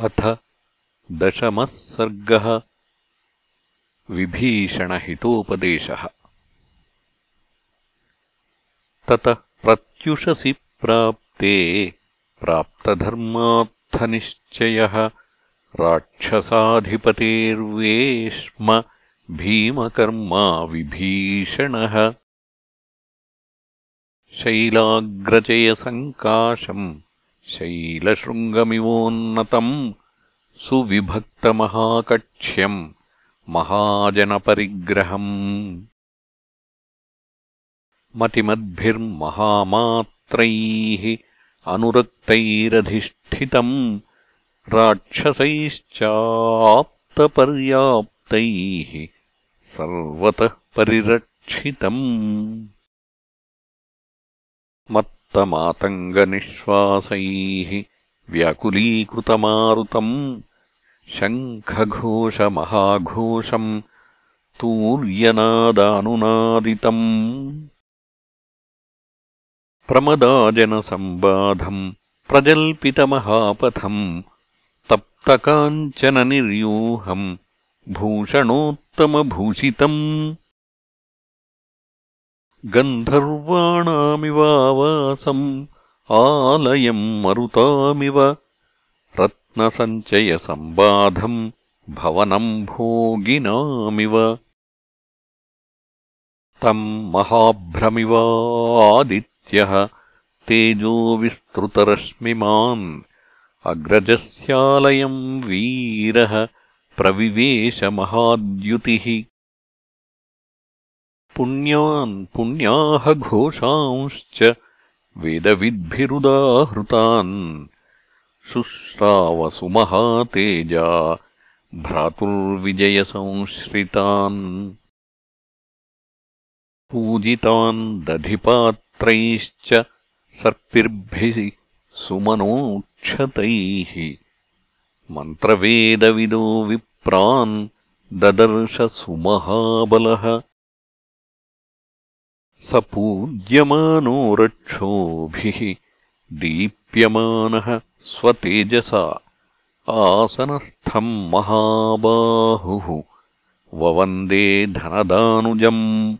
अथ दशमः सर्गः विभीषणहितोपदेशः। ततः प्रत्युषसि प्राप्ते प्राप्तधर्मार्थनिश्चयः राक्षसाधिपतेर्वेश्म भीमकर्मा विभीषणः शैलाग्रचयसङ्काशम् शैलशृङ्गमिवोन्नतम् सुविभक्तमहाकक्ष्यम् महाजनपरिग्रहम्। मतिमद्भिर्महामात्रैः अनुरक्तैरधिष्ठितम् राक्षसैश्चाप्तपर्याप्तैः सर्वतः परिरक्षितम् मत्तमातङ्गनिःश्वासैः व्याकुलीकृतमारुतम् शङ्खघोषमहाघोषम् तूर्यनादानुनादितम् प्रमदाजनसम्बाधम् प्रजल्पितमहापथम् तप्तकाञ्चननिर्यूहम् भूषणोत्तमभूषितम् गन्धर्वाणामिवावासम् आलयम् मरुतामिव रत्नसञ्चयसम्बाधम् भवनम् भोगिनामिव तम् महाभ्रमिवादित्यः तेजोविस्तृतरश्मिमान् अग्रजस्यालयम् वीरः प्रविवेशमहाद्युतिः पुण्यान् पुण्याः घोषांश्च वेदविद्भिरुदाहृतान्। शुश्रावसुमहातेजा भ्रातुर्विजयसंश्रितान्। पूजितान् दधिपात्रैश्च सर्पिर्भिः सुमनोक्षतैः। मन्त्रवेदविदो विप्रान् ददर्श सुमहाबलः स पूज्यमानो रक्षोभिः दीप्यमानः स्वतेजसा आसनस्थम् महाबाहुः ववन्दे धनदानुजम्।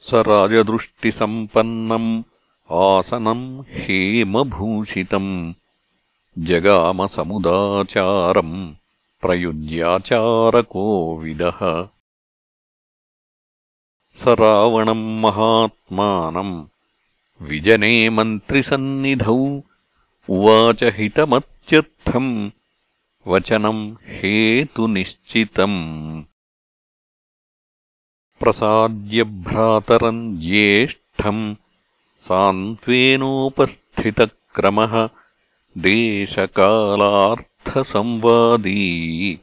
स राजदृष्टिसम्पन्नम् आसनम् हेमभूषितम् जगामसमुदाचारम् प्रयुज्याचारकोविदः स रावणम् महात्मानम् विजने मन्त्रिसन्निधौ उवाच हितमत्यर्थम् वचनम् हेतुनिश्चितम्। प्रसाद्यभ्रातरम् ज्येष्ठम् सान्त्वेनोपस्थितक्रमः देशकालार्थसंवादी।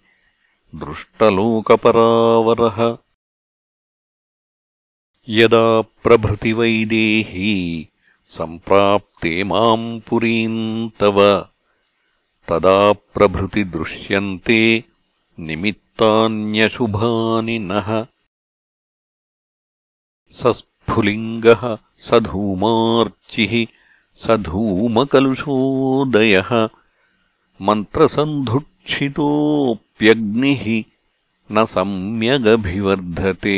दृष्टलोकपरावरः यदा प्रभृतिवैदेही सम्प्राप्ते माम् पुरीम् तव तदा प्रभृति दृश्यन्ते निमित्तान्यशुभानि नः। स स्फुलिङ्गः स धूमकलुषोदयः मन्त्रसन्धुक्षितोऽप्यग्निः न सम्यगभिवर्धते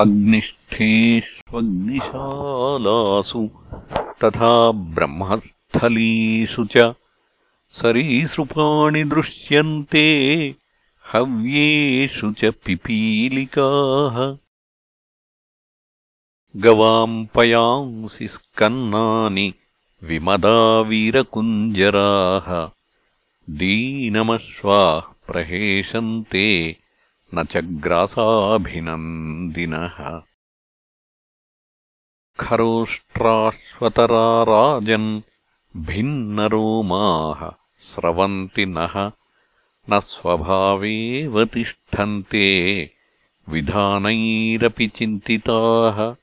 अग्निष्ठेष्वग्निशालासु तथा ब्रह्मस्थलीषु च सरीसृपाणि दृश्यन्ते हव्येषु च पिपीलिकाः। गवाम् पयांसि स्कन्नानि विमदावीरकुञ्जराः। दीनमश्वाः प्रहेशन्ते न च ग्रासाभिनन्दिनः। खरोष्ट्राश्वतराराजन् भिन्नरोमाः स्रवन्ति नः। न स्वभावेव तिष्ठन्ते विधानैरपि चिन्तिताः।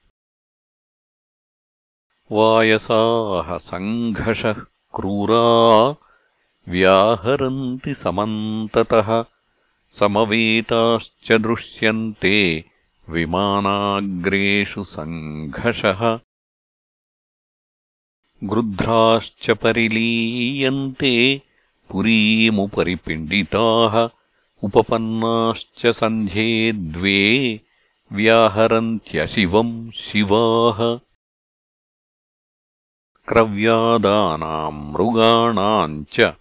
वायसाः सङ्घषः क्रूरा व्याहरन्ति समन्ततः समवेताश्च दृश्यन्ते विमानाग्रेषु सङ्घषः गृध्राश्च परिलीयन्ते पुरीमुपरिपिण्डिताः। उपपन्नाश्च सन्ध्ये द्वे व्याहरन्त्यशिवम् शिवाः क्रव्यादानाम् मृगाणाम् च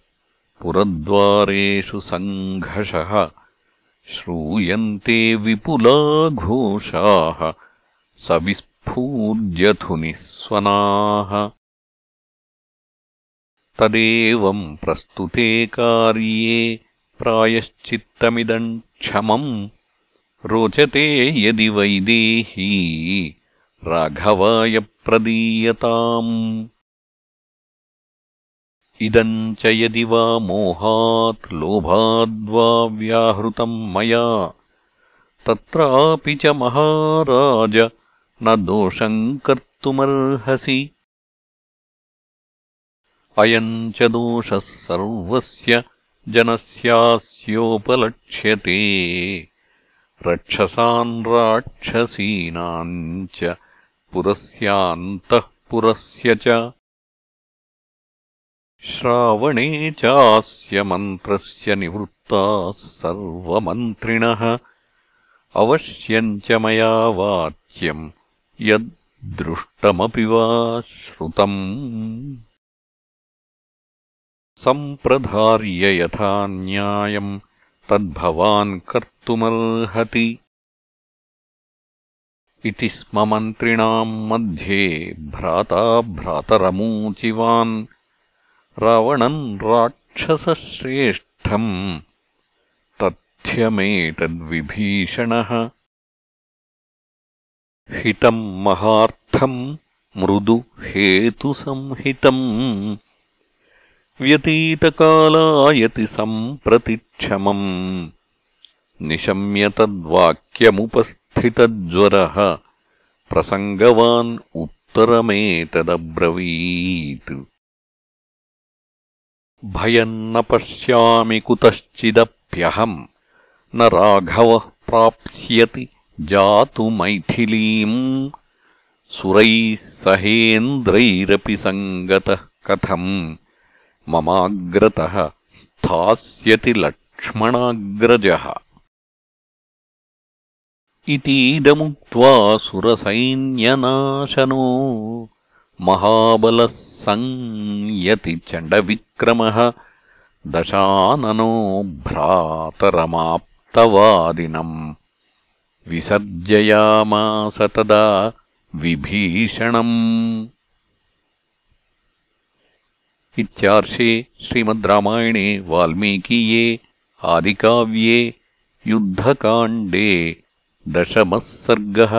पुरद्वारेषु सङ्घषः श्रूयन्ते विपुलाघोषाः सविस्फूर्जधुनिःस्वनाः तदेवम् प्रस्तुते कार्ये प्रायश्चित्तमिदम् क्षमम् रोचते यदि वैदेही राघवाय प्रदीयताम् इदम् च यदि वा मोहात् लोभाद्वा व्याहृतम् मया तत्रापि च महाराज न दोषम् कर्तुमर्हसि। अयम् च दोषः सर्वस्य जनस्यास्योपलक्ष्यते। रक्षसान् राक्षसीनाम् च पुरस्यान्तः पुरस्य च श्रावणे चास्य मन्त्रस्य निवृत्ताः सर्वमन्त्रिणः। अवश्यम् च मया वाच्यम् यद्दृष्टमपि वा श्रुतम्। सम्प्रधार्य यथा न्यायम् तद्भवान् कर्तुमर्हति। इति स्म मन्त्रिणाम् मध्ये भ्राता भ्रातरमूचिवान् रावणम् राक्षसश्रेष्ठम् तथ्यमेतद्विभीषणः। हितम् महार्थम् मृदु हेतुसंहितम् व्यतीतकालायति सम्प्रतिक्षमम्। निशम्य तद्वाक्यमुपस्थितज्वरः। प्रसङ्गवान् उत्तरमेतदब्रवीत् भयम् न पश्यामि कुतश्चिदप्यहम् न राघवः प्राप्स्यति जातु मैथिलीम्। सुरैः सहेन्द्रैरपि सङ्गतः कथम्। ममाग्रतः स्थास्यति लक्ष्मणाग्रजः। इतीदमुक्त्वा सुरसैन्यनाशनो महाबलः संयति चण्डविक्रमः दशाननो भ्रातरमाप्तवादिनम् विसर्जयामास तदा विभीषणम् इत्यार्षे श्रीमद् रामायणे वाल्मीकीये आदिकाव्ये युद्धकाण्डे दशमः सर्गः